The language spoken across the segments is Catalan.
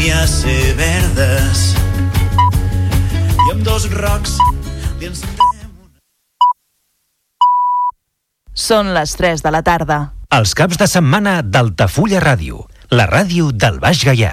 ser verdes i amb dos rocs li encendrem Són les 3 de la tarda. Els caps de setmana d'Altafulla Ràdio, la ràdio del Baix Gaià.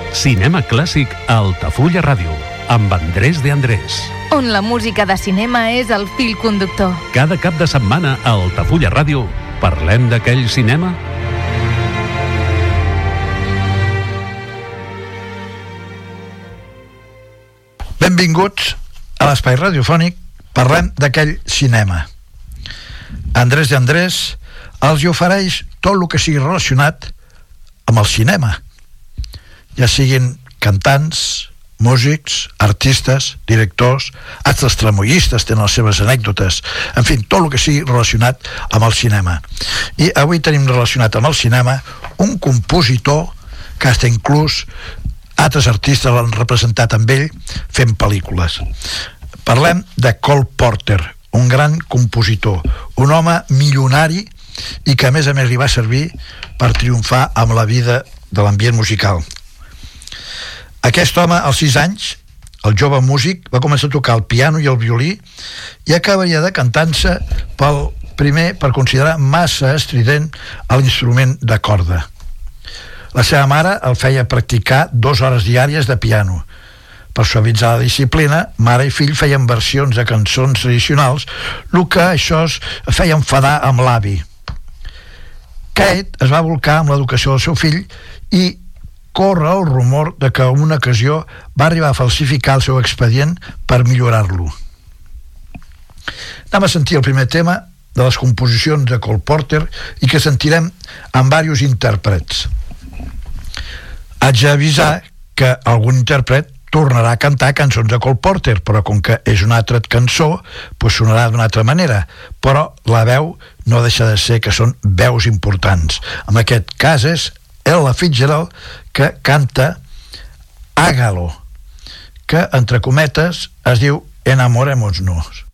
Cinema clàssic a Altafulla Ràdio, amb Andrés de Andrés. on la música de cinema és el fil conductor. Cada cap de setmana a Altafulla Ràdio parlem d'aquell cinema Benvinguts a l'espai radiofònic Parlem d'aquell cinema. Andrés de Andrés els hi ofereix tot el que sigui relacionat amb el cinema. Ja siguin cantants, músics, artistes, directors, altres tramoyistes tenen les seves anècdotes, en fi, tot el que sigui relacionat amb el cinema. I avui tenim relacionat amb el cinema un compositor que està inclús altres artistes l'han representat amb ell fent pel·lícules. Parlem de Cole Porter, un gran compositor, un home milionari i que a més a més li va servir per triomfar amb la vida de l'ambient musical. Aquest home, als 6 anys, el jove músic, va començar a tocar el piano i el violí i acabaria de cantant-se pel primer per considerar massa estrident l'instrument de corda. La seva mare el feia practicar dues hores diàries de piano. Per suavitzar la disciplina, mare i fill feien versions de cançons tradicionals, el que això es feia enfadar amb l'avi. Kate es va volcar amb l'educació del seu fill i corre el rumor de que en una ocasió va arribar a falsificar el seu expedient per millorar-lo. Anem a sentir el primer tema de les composicions de Cole Porter i que sentirem amb diversos intèrprets. Haig d'avisar que algun intèrpret tornarà a cantar cançons de Cole Porter, però com que és una altra cançó, pues sonarà d'una altra manera. Però la veu no deixa de ser que són veus importants. En aquest cas és Ella Fitzgerald que canta Ágalo, que entre cometes es diu Enamorémonos.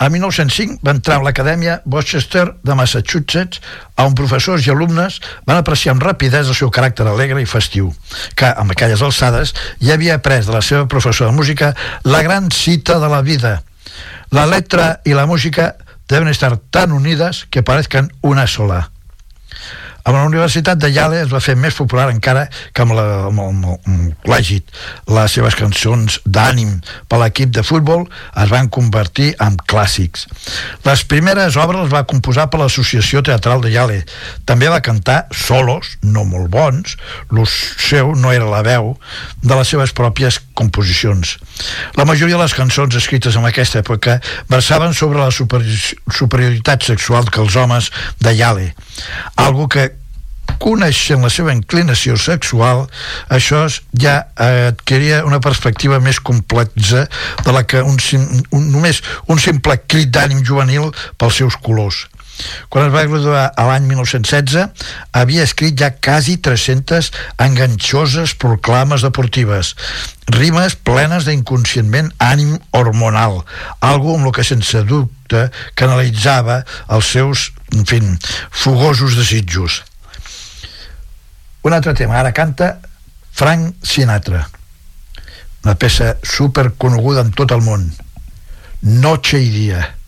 A 1905 va entrar a l'Acadèmia Worcester de Massachusetts on professors i alumnes van apreciar amb rapidesa el seu caràcter alegre i festiu, que amb aquelles alçades ja havia après de la seva professora de música la gran cita de la vida. La letra i la música deben estar tan unides que parezcan una sola. Amb la Universitat de Yale es va fer més popular encara que amb, la, amb, el, amb, el. Les seves cançons d'ànim per l'equip de futbol es van convertir en clàssics. Les primeres obres les va composar per l'Associació Teatral de Yale. També va cantar solos, no molt bons, l'ús seu no era la veu, de les seves pròpies composicions. La majoria de les cançons escrites en aquesta època versaven sobre la superi- superioritat sexual que els homes de Yale, algo que coneixent la seva inclinació sexual, això ja adquiria una perspectiva més complexa de la que un, un, només un simple crit d'ànim juvenil pels seus colors. Quan es va graduar a l'any 1916, havia escrit ja quasi 300 enganxoses proclames deportives, rimes plenes d'inconscientment ànim hormonal, algo amb el que sense dubte canalitzava els seus, en fi, fogosos desitjos. Un altre tema, ara canta Frank Sinatra, una peça super coneguda en tot el món, Noche y Día.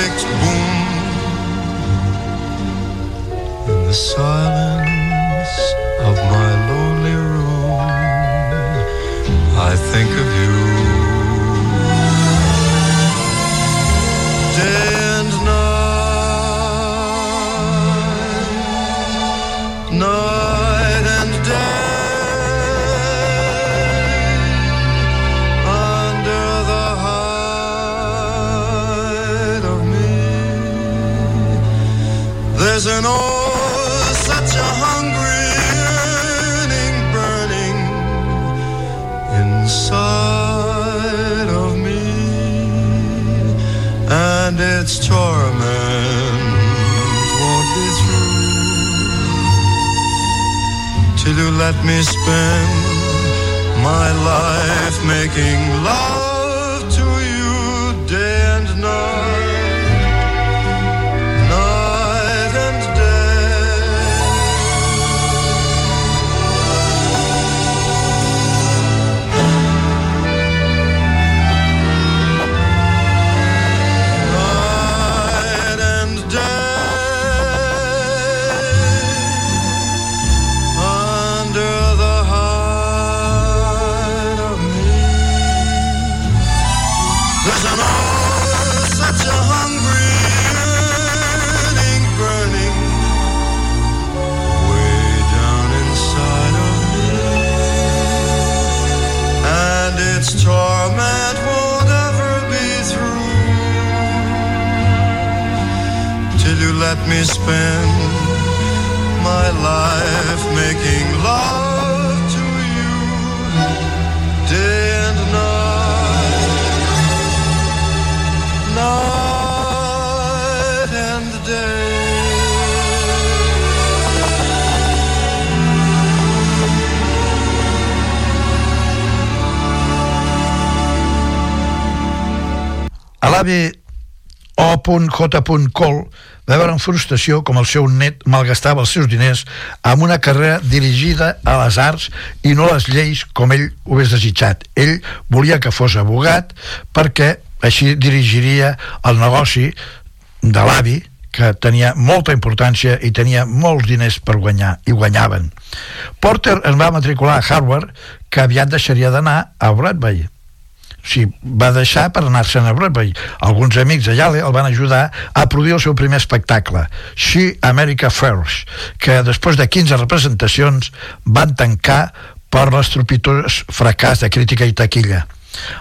Traffic's boom, in the silence of my lonely room, I think of there's an oh such a hungry yearning burning inside of me, and its torment won't be through till you let me spend my life making love let me spend my life making love to you day and night, night and day. A l'avi O.J. Cole va veure amb frustració com el seu net malgastava els seus diners amb una carrera dirigida a les arts i no a les lleis com ell ho hagués desitjat. Ell volia que fos abogat perquè així dirigiria el negoci de l'avi que tenia molta importància i tenia molts diners per guanyar, i guanyaven. Porter es va matricular a Harvard, que aviat deixaria d'anar a Broadway. O sigui, va deixar per anar-se'n a Broadway. Alguns amics Yale el van ajudar a produir el seu primer espectacle, She America First, que després de 15 representacions van tancar per l'estropitós fracàs de crítica i taquilla.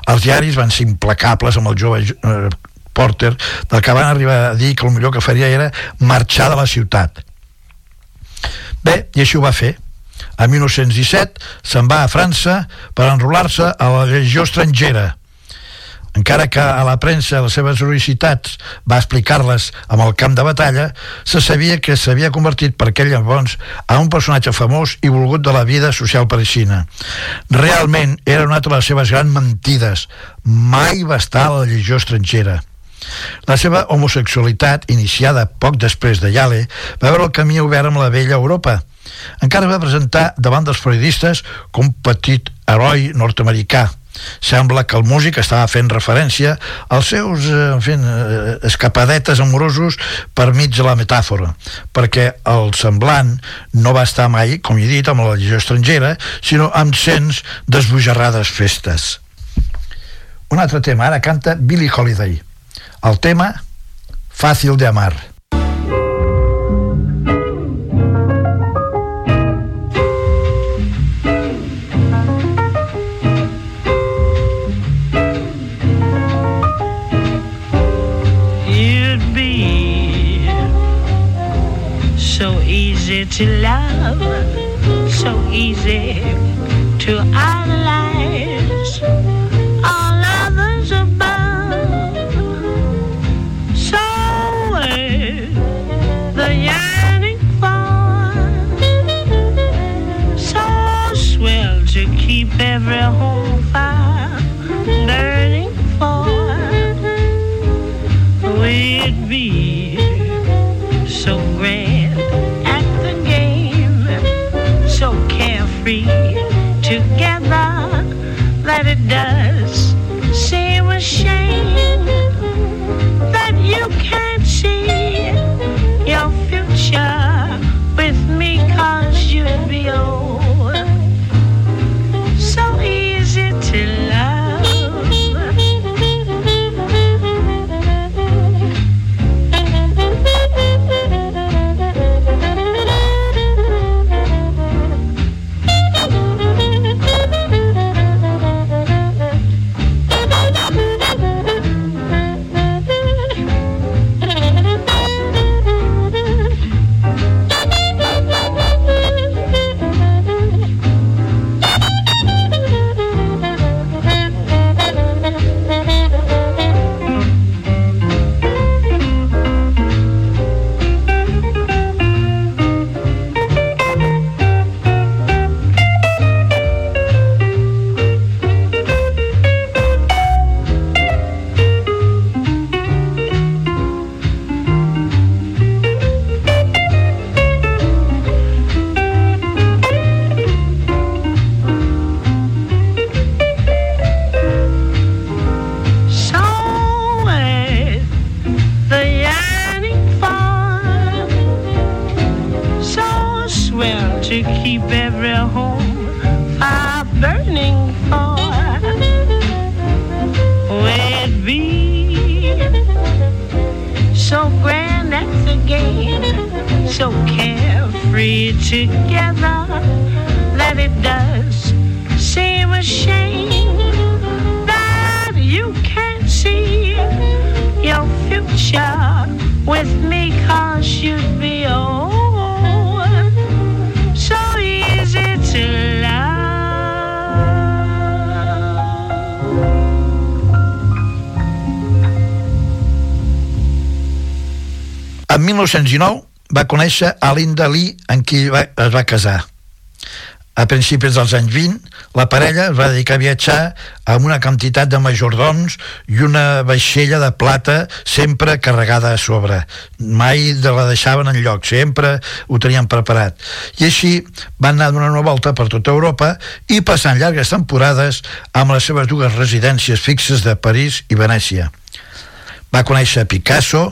Els diaris van ser implacables amb el jove eh, Porter, del que van arribar a dir que el millor que faria era marxar de la ciutat. Bé, i així ho va fer. A 1917 se'n va a França per enrolar-se a la legió estrangera. Encara que a la premsa les seves heroïcitats va explicar-les amb el camp de batalla, se sabia que s'havia convertit per aquell llavors a un personatge famós i volgut de la vida social parisina. Realment era una de les seves grans mentides. Mai va estar a la legió estrangera. La seva homosexualitat, iniciada poc després de Yale, va veure el camí obert amb la vella Europa. Encara va presentar davant dels periodistes com petit heroi nord-americà. Sembla que el músic estava fent referència als seus eh, en fi, eh, escapadetes amorosos per mig de la metàfora, perquè el semblant no va estar mai, com he dit, amb la legió estrangera, sinó amb cents desbojarrades festes. Un altre tema, ara canta Billie Holiday. El tema Fàcil de amar. To love, so easy to idolize all others above. So worth the yearning for, so swell to keep every home 1909 va conèixer a Linda Lee, en qui va, es va casar. A principis dels anys 20, la parella es va dedicar a viatjar amb una quantitat de majordons i una vaixella de plata sempre carregada a sobre. Mai de la deixaven en lloc, sempre ho tenien preparat. I així van anar donant una volta per tota Europa i passant llargues temporades amb les seves dues residències fixes de París i Venècia. Va conèixer Picasso,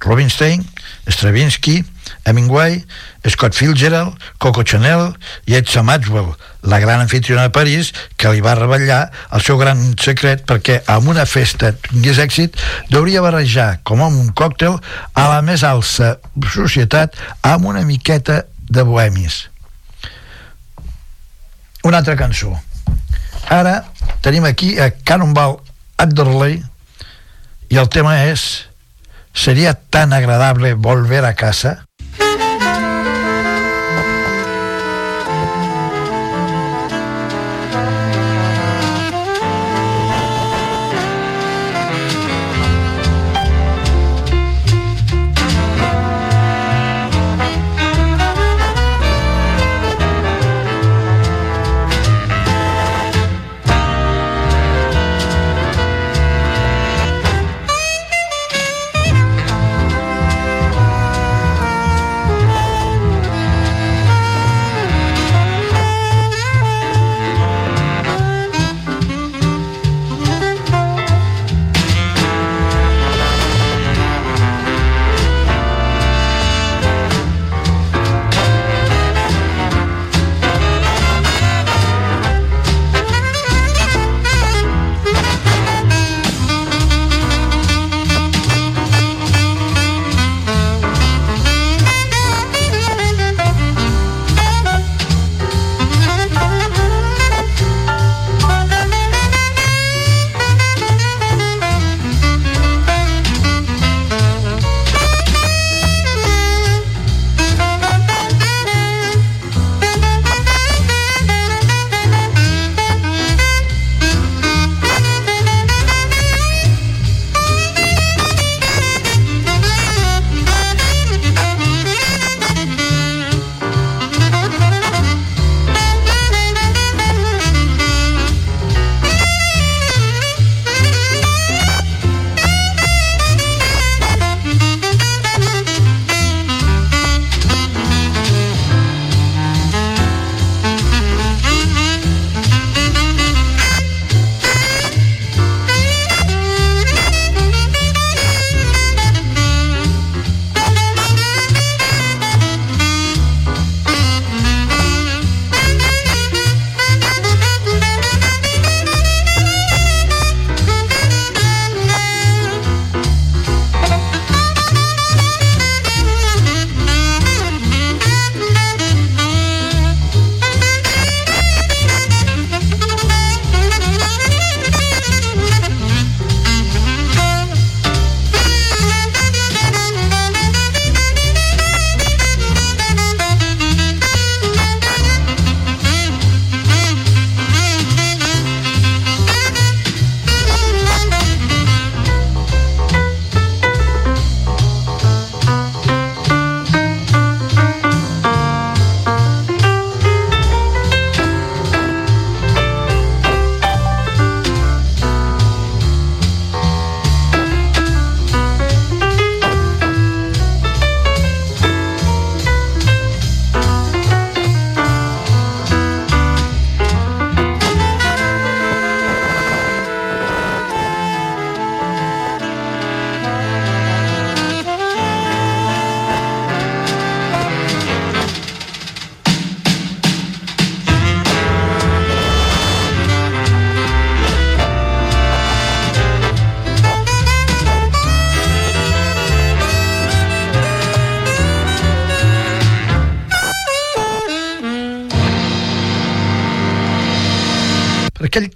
Rubinstein Stravinsky, Hemingway, Scott Fitzgerald, Coco Chanel i Edsa Maxwell, la gran anfitriona de París, que li va revelar el seu gran secret perquè amb una festa tingués èxit deuria barrejar com amb un còctel a la més alça societat amb una miqueta de bohemis. Una altra cançó. Ara tenim aquí a Cannonball Adderley i el tema és ¿Sería tan agradable volver a casa?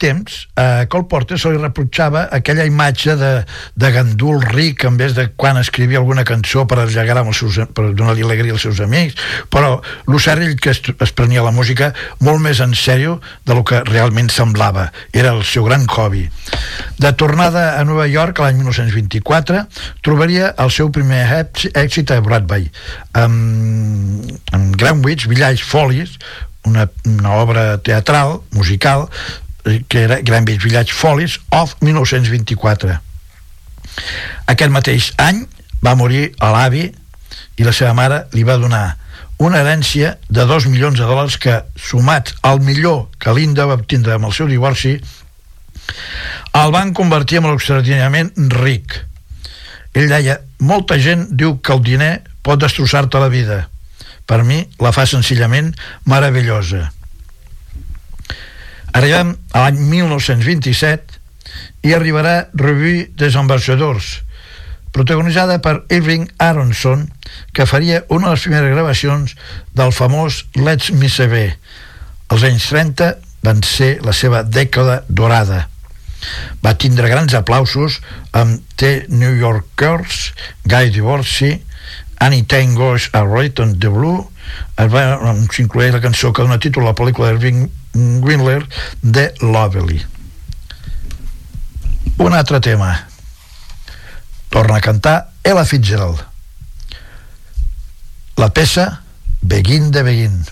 Temps a Cole Porter se li reprotxava aquella imatge de, de gandul ric en vez de quan escrivia alguna cançó per allegar amb els seus, per donar-li alegria als seus amics. Però l'Ocerrill que es, es prenia la música molt més en sèrio de lo que realment semblava. Era el seu gran hobby. De tornada a Nova York l'any 1924 trobaria el seu primer èxit a Broadway amb, amb Greenwich Village Follies una, una obra teatral, musical, eh, que era Greenwich Village Follies of 1924. Aquest mateix any va morir l'avi i la seva mare li va donar una herència de 2 milions de dòlars que, sumats al millor que Linda va obtindre amb el seu divorci, el van convertir en l'extraordinàriament ric. Ell deia, molta gent diu que el diner pot destrossar-te la vida, per mi la fa senzillament meravellosa. Arribem a l'any 1927 i arribarà Revue des Ambassadors, protagonitzada per Irving Aronson, que faria una de les primeres gravacions del famós Let's Me Be. Els anys 30 van ser la seva dècada dorada. Va tindre grans aplausos amb The New Yorkers, Guy Divorci, Anytime Goes a Right on the Blue es va incloure la cançó que dona títol a la pel·lícula d'Irving Windler de Lovely. Un altre tema. Torna a cantar Ella Fitzgerald. La peça Begin de Begin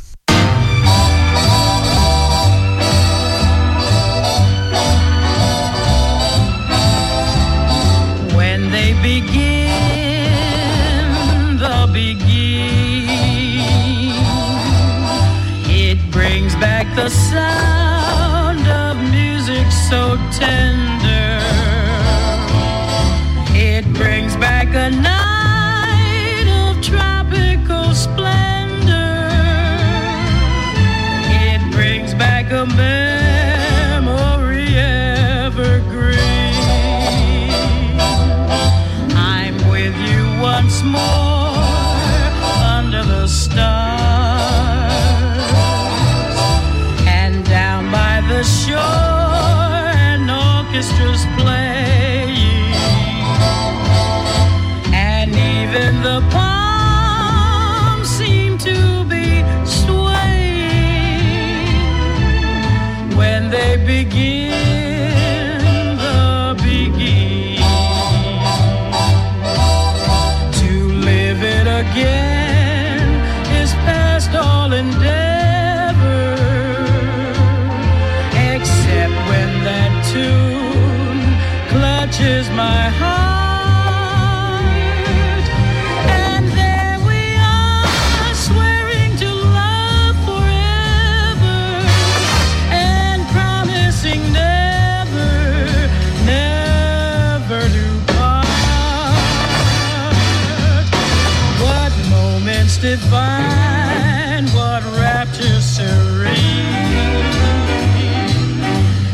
divine what rapture serene.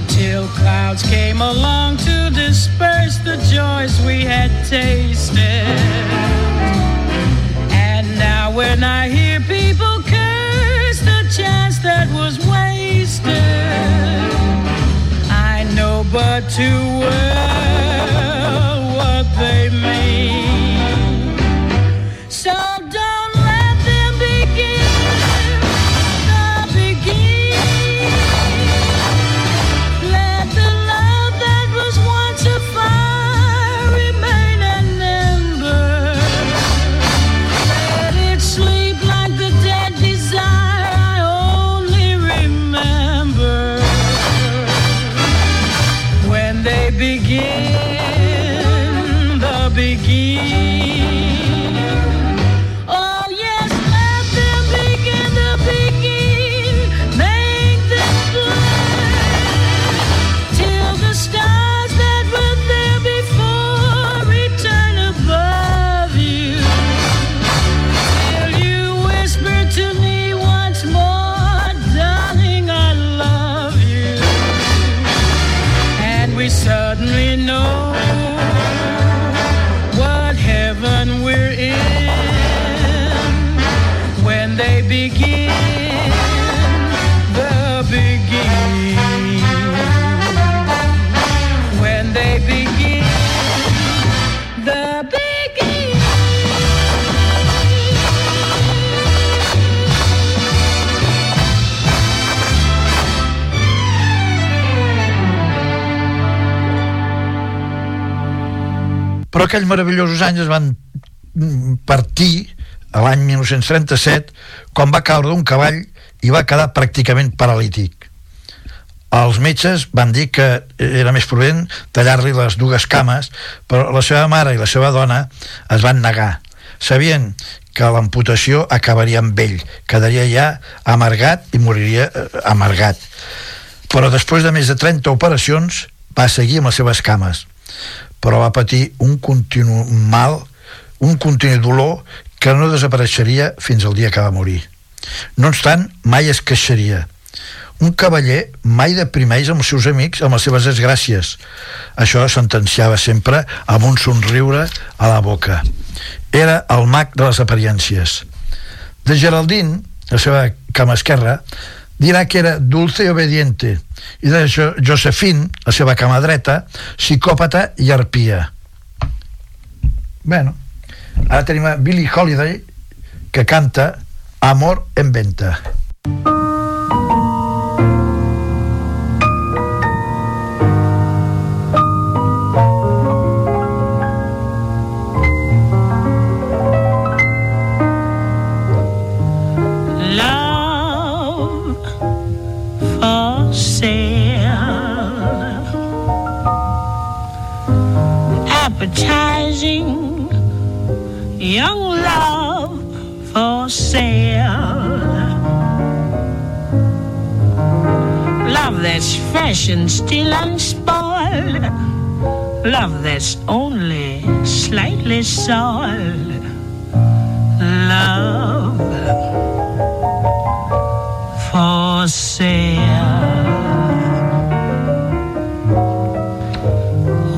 Till clouds came along to disperse the joys we had tasted. And now when I hear people curse the chance that was wasted, I know but too well Però aquells meravellosos anys es van partir a l'any 1937 quan va caure d'un cavall i va quedar pràcticament paralític. Els metges van dir que era més prudent tallar-li les dues cames, però la seva mare i la seva dona es van negar. Sabien que l'amputació acabaria amb ell, quedaria ja amargat i moriria eh, amargat. Però després de més de 30 operacions va seguir amb les seves cames, però va patir un continu mal, un continu dolor que no desapareixeria fins al dia que va morir. No obstant, mai es queixaria. Un cavaller mai deprimeix amb els seus amics amb les seves desgràcies. Això sentenciava sempre amb un somriure a la boca. Era el mag de les apariències. De Geraldine, la seva cama esquerra, dirà que era dulce i obediente, i de jo Josephine, la seva cama dreta, psicòpata i arpia. Bueno, ara tenim a Billie Holiday, que canta Amor en venta. love young love for sale. Love that's fresh and still unspoiled. Love that's only slightly soiled. Love for sale.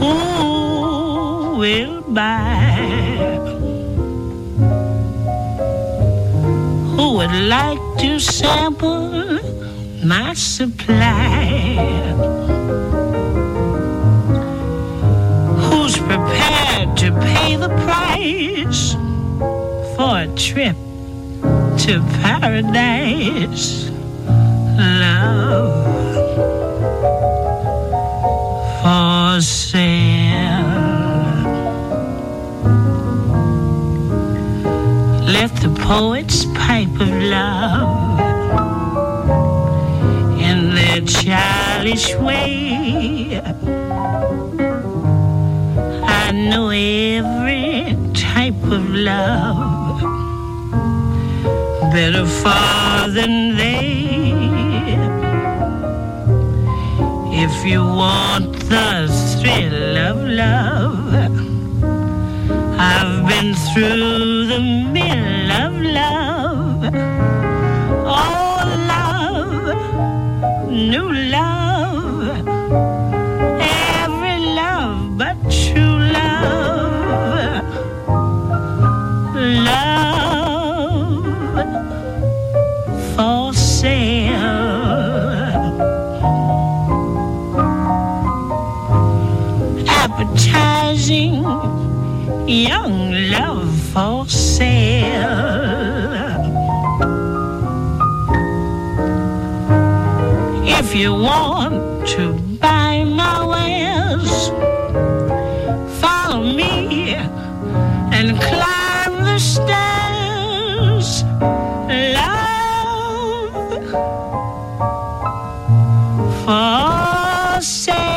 Who will buy? Would like to sample my supply? Who's prepared to pay the price for a trip to paradise? Love for sale. Let the poets of love in their childish way. I know every type of love better far than they. If you want the thrill of love, I've been through the mill of love. Oh, love, new love, every love but true love. Love for sale. Appetizing young you want to buy my wares, follow me and climb the stairs. Love for sale.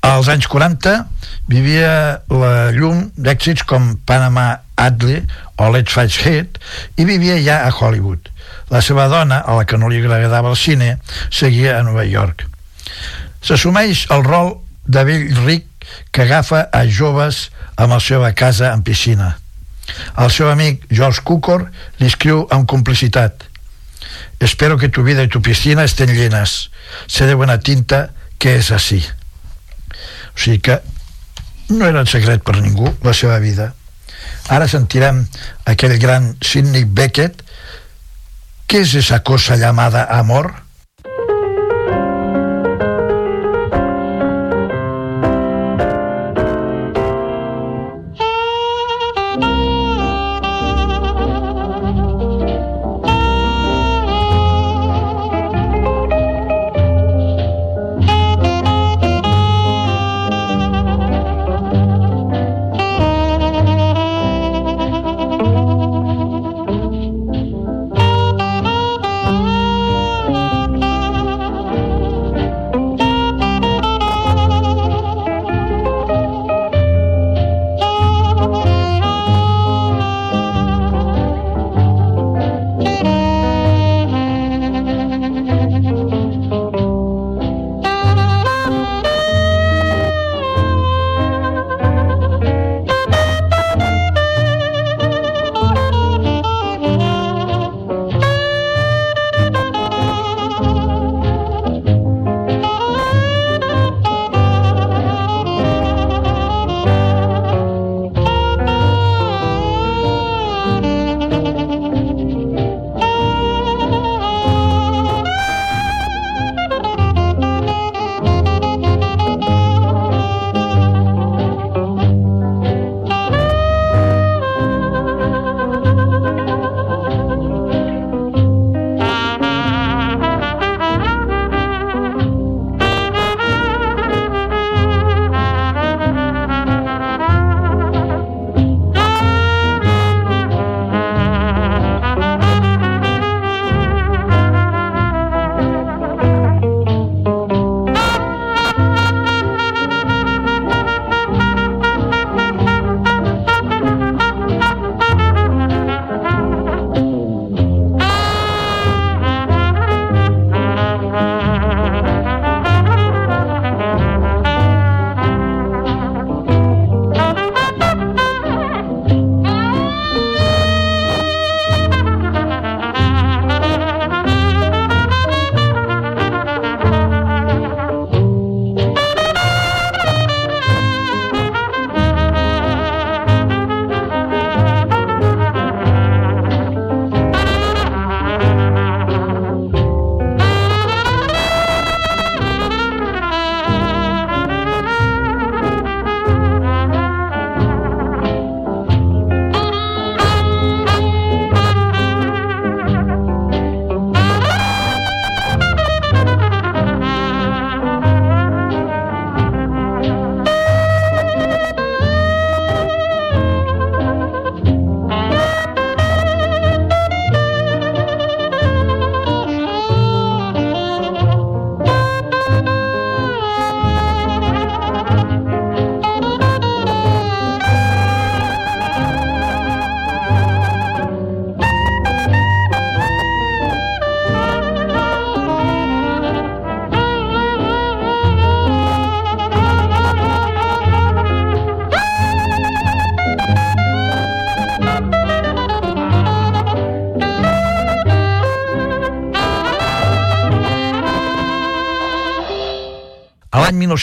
Als anys 40 vivia la llum d'èxits com Panama Adley o Let's Fight Head i vivia ja a Hollywood. La seva dona, a la que no li agradava el cine, seguia a Nova York. S'assumeix el rol de vell ric que agafa a joves amb la seva casa en piscina. El seu amic George Cukor li escriu amb complicitat Espero que tu vida y tu piscina estén llenas. Sé de buena tinta que és así. O sigui que no era en secret per ningú la seva vida. Ara sentirem aquell gran Sidney Beckett. ¿Qué es esa cosa llamada amor?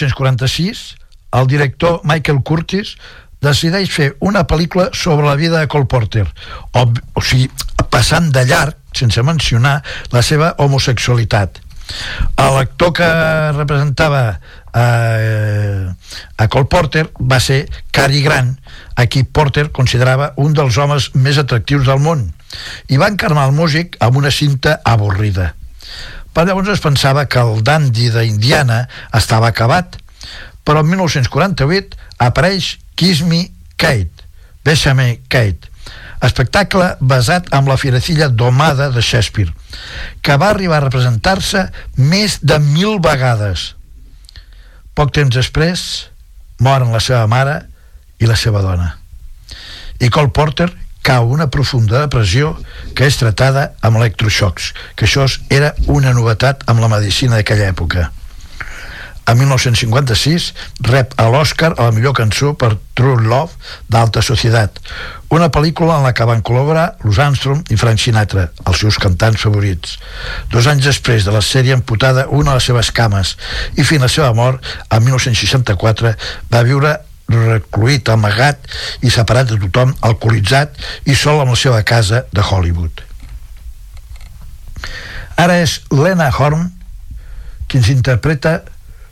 1946, el director Michael Curtis decideix fer una pel·lícula sobre la vida de Cole Porter, o, o sigui, passant de llarg, sense mencionar la seva homosexualitat. L'actor que representava eh, a Cole Porter va ser Cary Grant, a qui Porter considerava un dels homes més atractius del món, i va encarnar el músic amb una cinta avorrida. Per llavors es pensava que el dandy d'Indiana estava acabat, però en 1948 apareix Kiss Me Kate, Bésame Kate, espectacle basat en la firecilla domada de Shakespeare, que va arribar a representar-se més de mil vegades. Poc temps després, moren la seva mare i la seva dona. I Cole Porter cau una profunda depressió que és tratada amb electroxocs, que això era una novetat amb la medicina d'aquella època. En 1956 rep a l'Oscar a la millor cançó per True Love d'Alta Societat, una pel·lícula en la que van col·laborar Louis Armstrong i Frank Sinatra, els seus cantants favorits. Dos anys després de la sèrie amputada una de les seves cames i fins a la seva mort, en 1964, va viure recluït, amagat i separat de tothom, alcoholitzat i sol en la seva casa de Hollywood. Ara és Lena Horn qui ens interpreta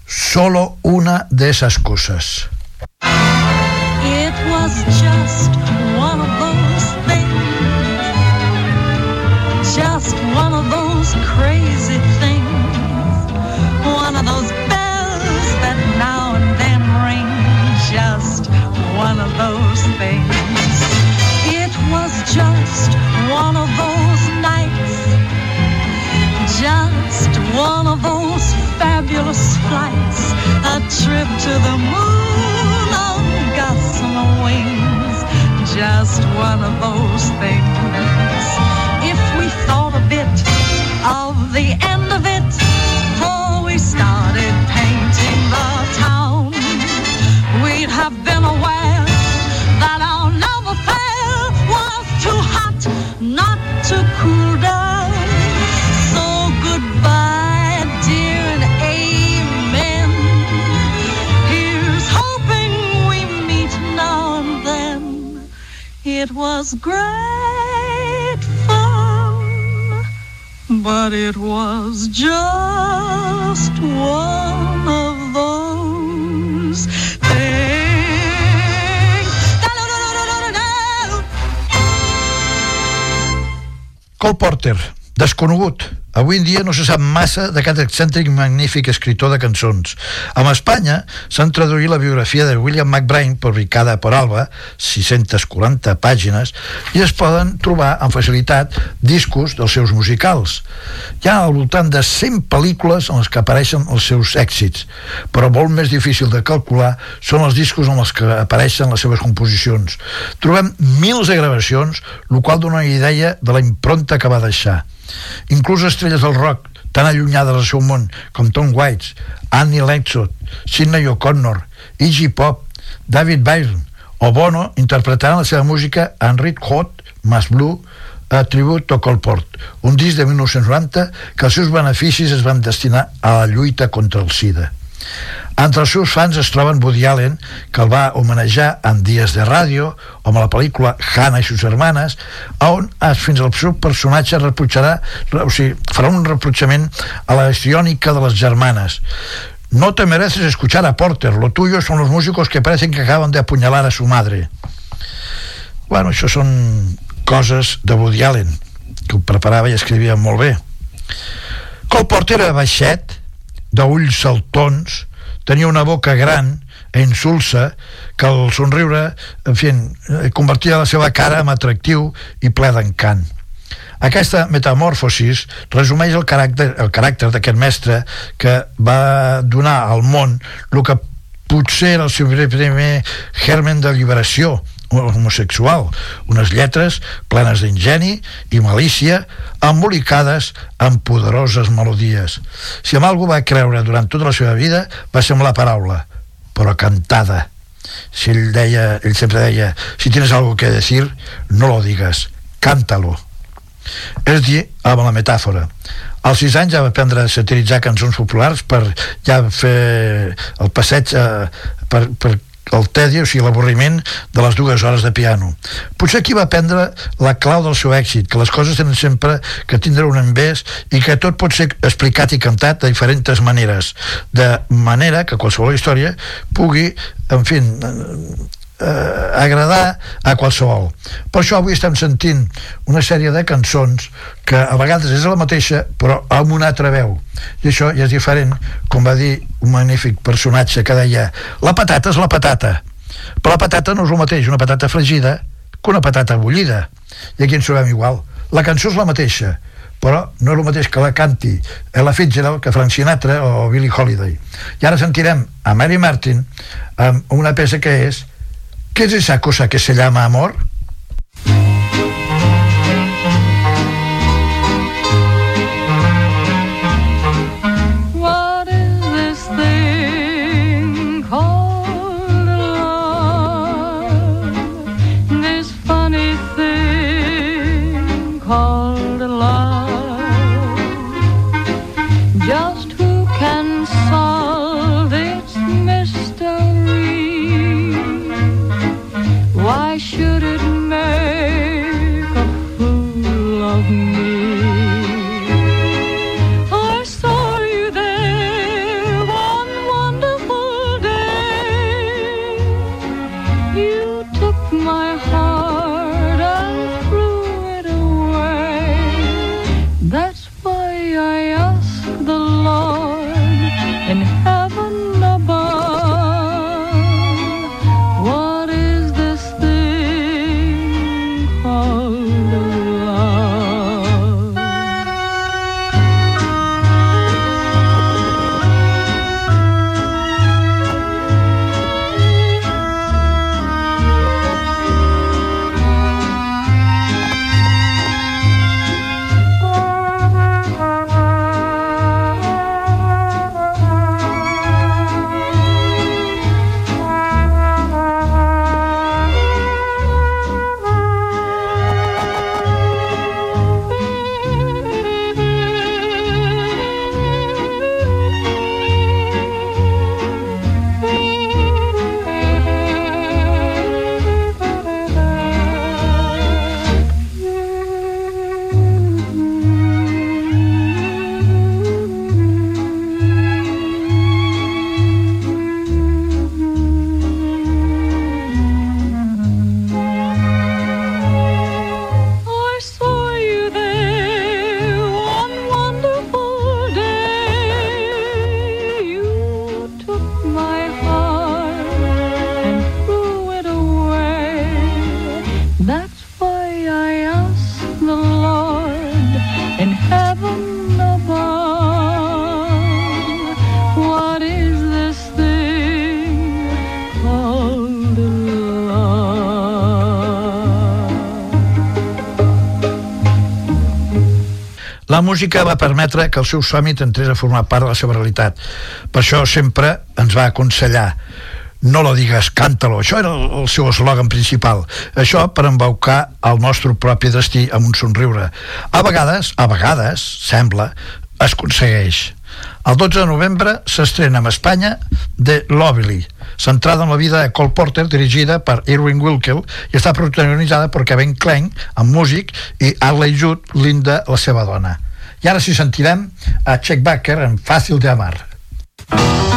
solo una de esas cosas. One of those things. It was great fun, but it was just one of those things. Cole Porter, desconegut. Avui en dia no se sap massa d'aquest excèntric magnífic escritor de cançons. En Espanya s'han traduït la biografia de William McBride, publicada per Alba, 640 pàgines, i es poden trobar amb facilitat discos dels seus musicals. Hi ha al voltant de 100 pel·lícules en les que apareixen els seus èxits, però molt més difícil de calcular són els discos en els que apareixen les seves composicions. Trobem mils de gravacions, el qual dona una idea de la impronta que va deixar. Inclús estrelles del rock, tan allunyades del seu món com Tom Waits, Annie Lennox, Sidney O'Connor, Iggy Pop, David Byrne o Bono interpretaran la seva música en Red Hot, Mass Blue, a Tribute to Colport, un disc de 1990 que els seus beneficis es van destinar a la lluita contra el SIDA. Entre els seus fans es troben Woody Allen, que el va homenajar en Dies de Ràdio, o amb la pel·lícula Hannah i sus hermanes, on es, fins al seu personatge o sigui, farà un reprotxament a la histriònica de les germanes. No te mereces escuchar a Porter, lo tuyo son los músicos que parecen que acaban de apuñalar a su madre. Bueno, això són coses de Woody Allen, que ho preparava i escrivia molt bé. Cole Porter era baixet, d'ulls saltons, tenia una boca gran e insulsa que el somriure, en fi, eh, convertia la seva cara en atractiu i ple d'encant. Aquesta metamorfosis resumeix el caràcter, el caràcter d'aquest mestre que va donar al món el que potser era el seu primer germen de liberació homosexual, unes lletres plenes d'ingeni i malícia embolicades amb poderoses melodies. Si amb algú va creure durant tota la seva vida va ser amb la paraula, però cantada. Si ell deia, ell sempre deia, si tienes algo que decir, no lo digas, cántalo. És dir, amb la metàfora. als 6 anys ja va aprendre a satiritzar cançons populars per ja fer el passeig eh, per, per el tedi, o sigui, l'avorriment de les dues hores de piano. Potser aquí va aprendre la clau del seu èxit, que les coses tenen sempre que tindre un envés i que tot pot ser explicat i cantat de diferents maneres, de manera que qualsevol història pugui, en fi, eh, agradar a qualsevol. Per això avui estem sentint una sèrie de cançons que a vegades és la mateixa però amb una altra veu. I això ja és diferent com va dir un magnífic personatge que deia la patata és la patata però la patata no és el mateix una patata fregida que una patata bullida. I aquí ens trobem igual. La cançó és la mateixa però no és el mateix que la canti Ella Fitzgerald que Frank Sinatra o Billie Holiday. I ara sentirem a Mary Martin amb una peça que és ¿Qué es esa cosa que se llama amor? Música va permetre que el seu somni entrés a formar part de la seva realitat. Per això sempre ens va aconsellar no lo digues, càntalo. Això era el, seu eslògan principal. Això per embaucar el nostre propi destí amb un somriure. A vegades, a vegades, sembla, es aconsegueix. El 12 de novembre s'estrena a Espanya The Lovely, centrada en la vida de Cole Porter, dirigida per Irwin Wilkel i està protagonitzada per Kevin Kline, amb músic, i Arley Judd, Linda, la seva dona. I ara sí sentirem a Chuck Baker en Fàcil de Amar. Thank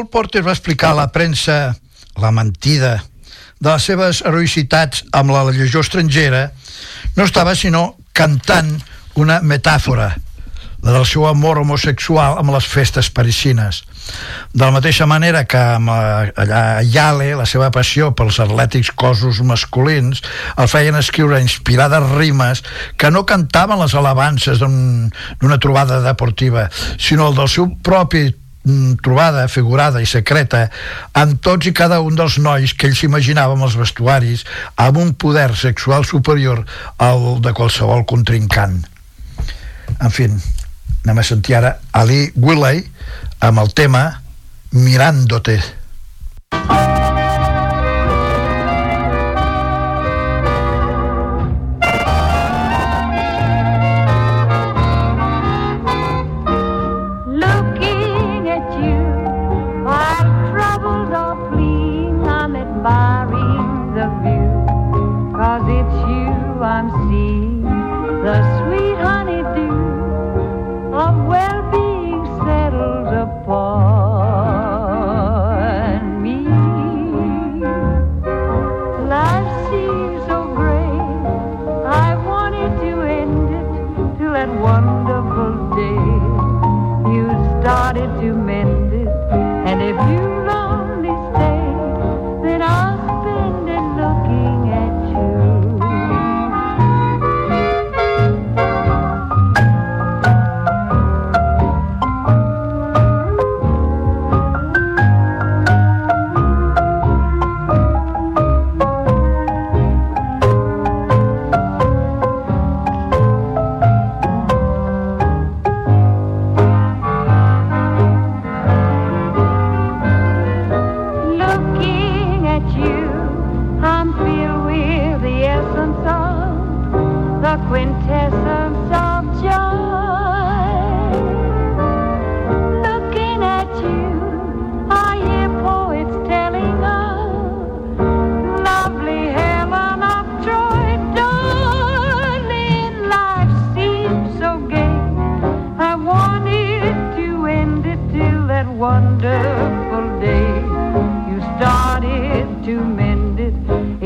Cole Porter va explicar a la premsa la mentida de les seves heroïcitats amb la llegió estrangera, no estava sinó cantant una metàfora, la del seu amor homosexual amb les festes parisines. De la mateixa manera que amb allà a Yale, la seva passió pels atlètics cossos masculins el feien escriure inspirades rimes que no cantaven les alabances d'un- d'una trobada deportiva, sinó el del seu propi trobada figurada i secreta amb tots i cada un dels nois que ell s'imaginava amb els vestuaris amb un poder sexual superior al de qualsevol contrincant. En fi, anem a sentir ara Ali Willey amb el tema Mirándote. Looking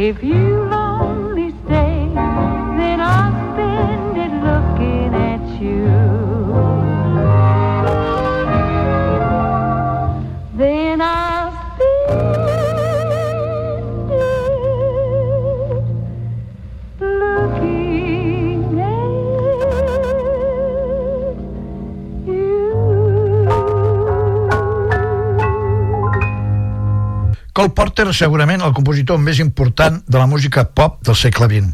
If you. Cole Porter segurament el compositor més important de la música pop del segle XX.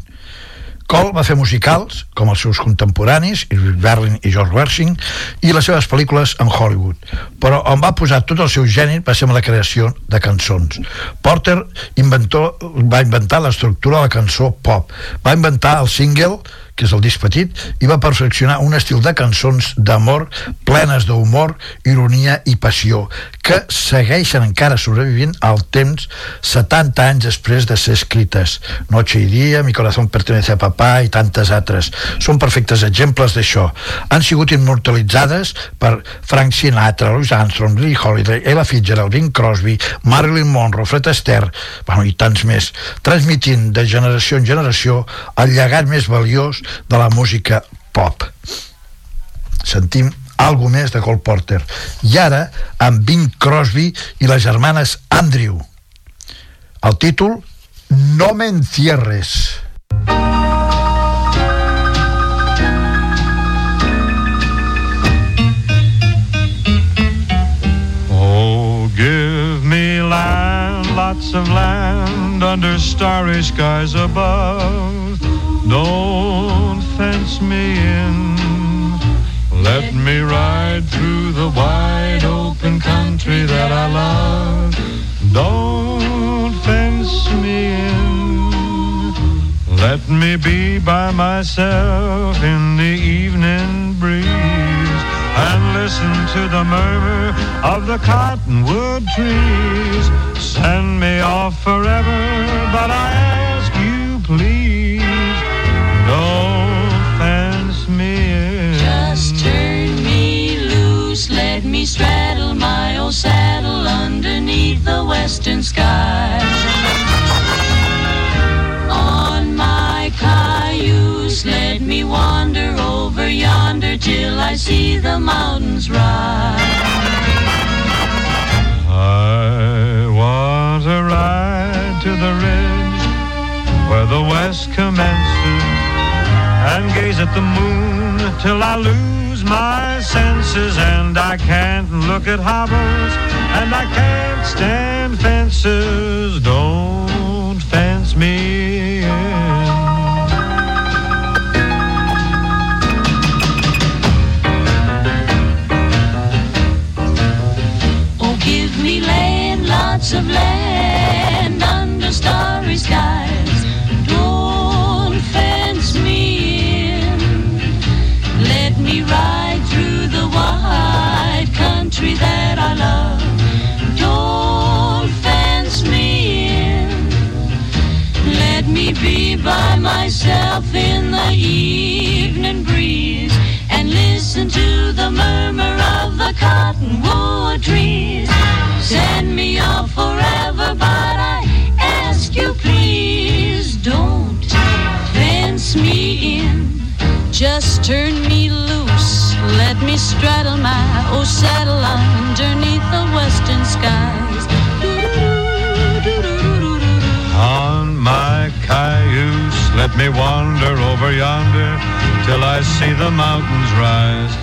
Cole va fer musicals, com els seus contemporanis, Berlin i George Gershwin, i les seves pel·lícules en Hollywood. Però on va posar tot el seu geni va ser amb la creació de cançons. Porter inventor, va inventar l'estructura de la cançó pop. Va inventar el single, que és el disc petit, i va perfeccionar un estil de cançons d'amor plenes d'humor, ironia i passió, que segueixen encara sobrevivint al temps 70 anys després de ser escrites. Noche y día, Mi corazón pertenece a papá i tantes altres. Són perfectes exemples d'això. Han sigut immortalitzades per Frank Sinatra, Louis Armstrong, Lee Holiday, Ella Fitzgerald, Bing Crosby, Marilyn Monroe, Fred Astaire, bueno, i tants més, transmitint de generació en generació el llegat més valiós de la música pop. Sentim algo més de Cole Porter. I ara, amb Bing Crosby i les germanes Andrew. El títol, No me encierres. Oh, give me land, lots of land under starry skies above. Don't fence me in. Let me ride through the wide open country that I love. Don't fence me in. Let me be by myself in the evening breeze and listen to the murmur of the cottonwood trees. Send me off forever, but I saddle underneath the western sky. On my cayuse, let me wander over yonder till I see the mountains rise. I want to ride to the ridge where the west commences and gaze at the moon till I lose my senses and I can't look at hobbles and I can't stand fences. Don't fence me in. Oh, give me land, lots of land under starry skies. By myself in the evening breeze and listen to the murmur of the cottonwood trees. Send me off forever, but I ask you please don't fence me in. Just turn me loose, let me straddle my oh saddle underneath the western skies. Let me wander over yonder till I see the mountains rise.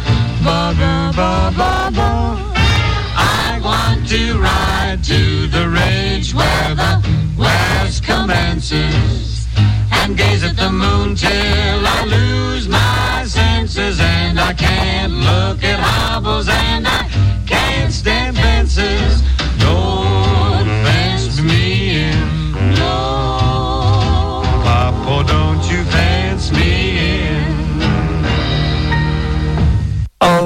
Ba ba ba ba ba. I want to ride to the ridge where the west commences and gaze at the moon till I lose my senses and I can't look at hobbles and I can't stand fences. Don't fence me in. No.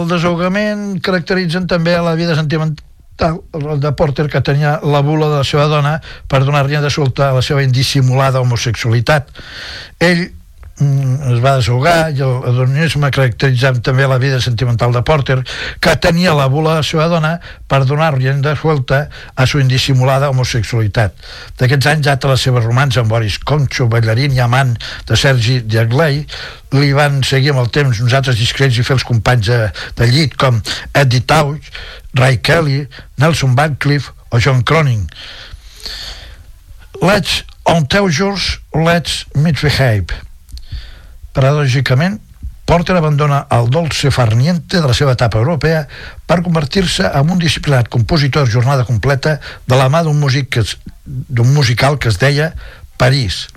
El desahogament caracteritzen també la vida sentimental de Porter que tenia la bula de la seva dona per donar-li de solta a la seva indissimulada homosexualitat. Ell es va desahogar i el hedonisme caracteritzava també la vida sentimental de Porter que tenia la bula de la seva dona per donar-li de suelta a su indissimulada homosexualitat. D'aquests anys data la seva romança amb Boris Concho, ballarín i amant de Sergi Diagley, li van seguir amb el temps uns altres discrets i fels companys de, de llit com Eddie Tauch, Ray Kelly, Nelson Radcliffe o John Cronin. Let's on Teujurs, let's misbehave. Paradògicament, Porter abandona el dolce farniente de la seva etapa europea per convertir-se en un disciplinat compositor jornada completa de la mà d'un músic d'un musical que es deia París.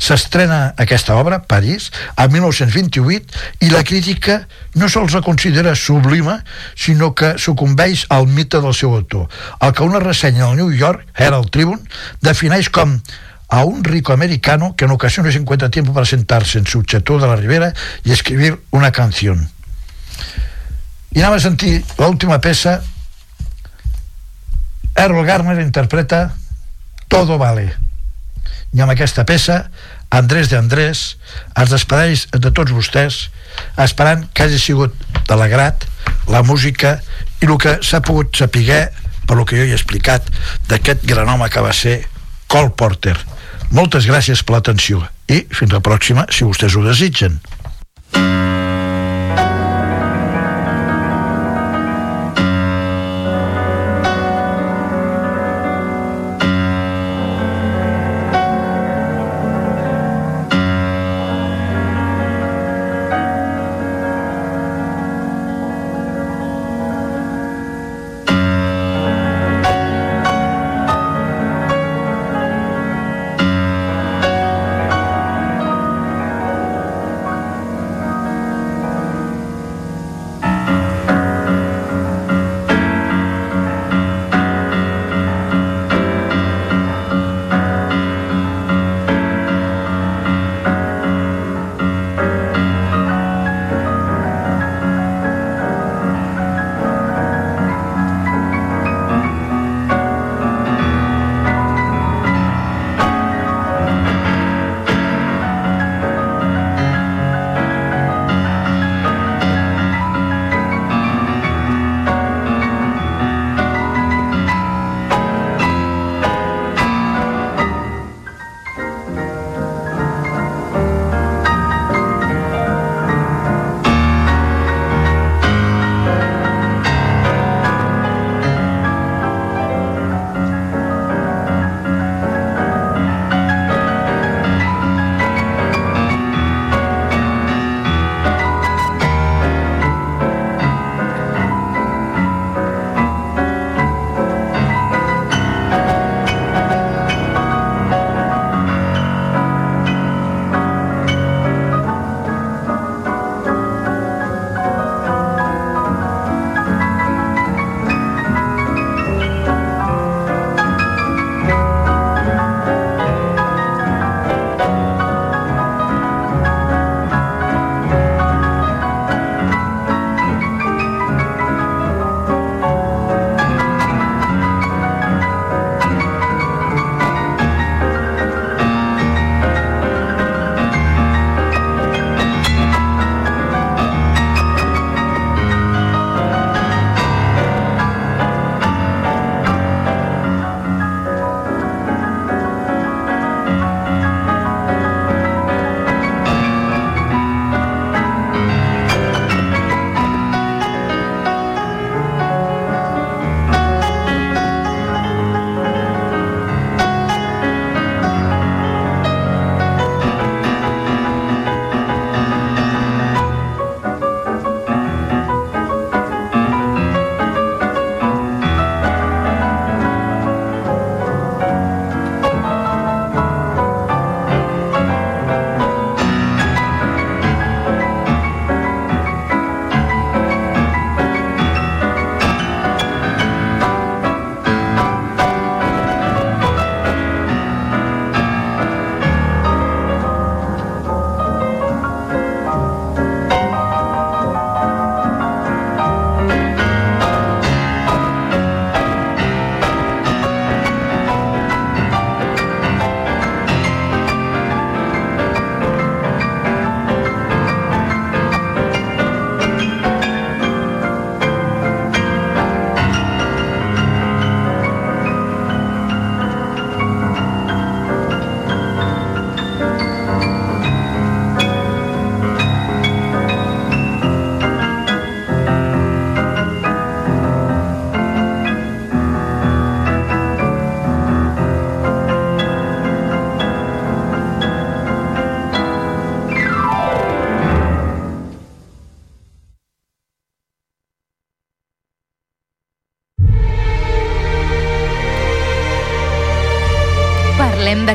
S'estrena aquesta obra, París, a 1928 i la crítica no sols la considera sublima, sinó que sucumbeix al mite del seu autor, el que una ressenya al New York Herald Tribune defineix com a un rico americano que en ocasiones encuentra tiempo para sentarse en su chateau de la Ribera y escribir una canción. I anem a sentir l'última peça. Errol Garner interpreta Todo vale. I amb aquesta peça, Andrés de Andrés es despedeix de tots vostès esperant que hagi sigut de l'agrat la música i el que s'ha pogut saber per lo que jo he explicat d'aquest gran home que va ser Cole Porter. Moltes gràcies per l'atenció i fins la pròxima si vostès ho desitgen.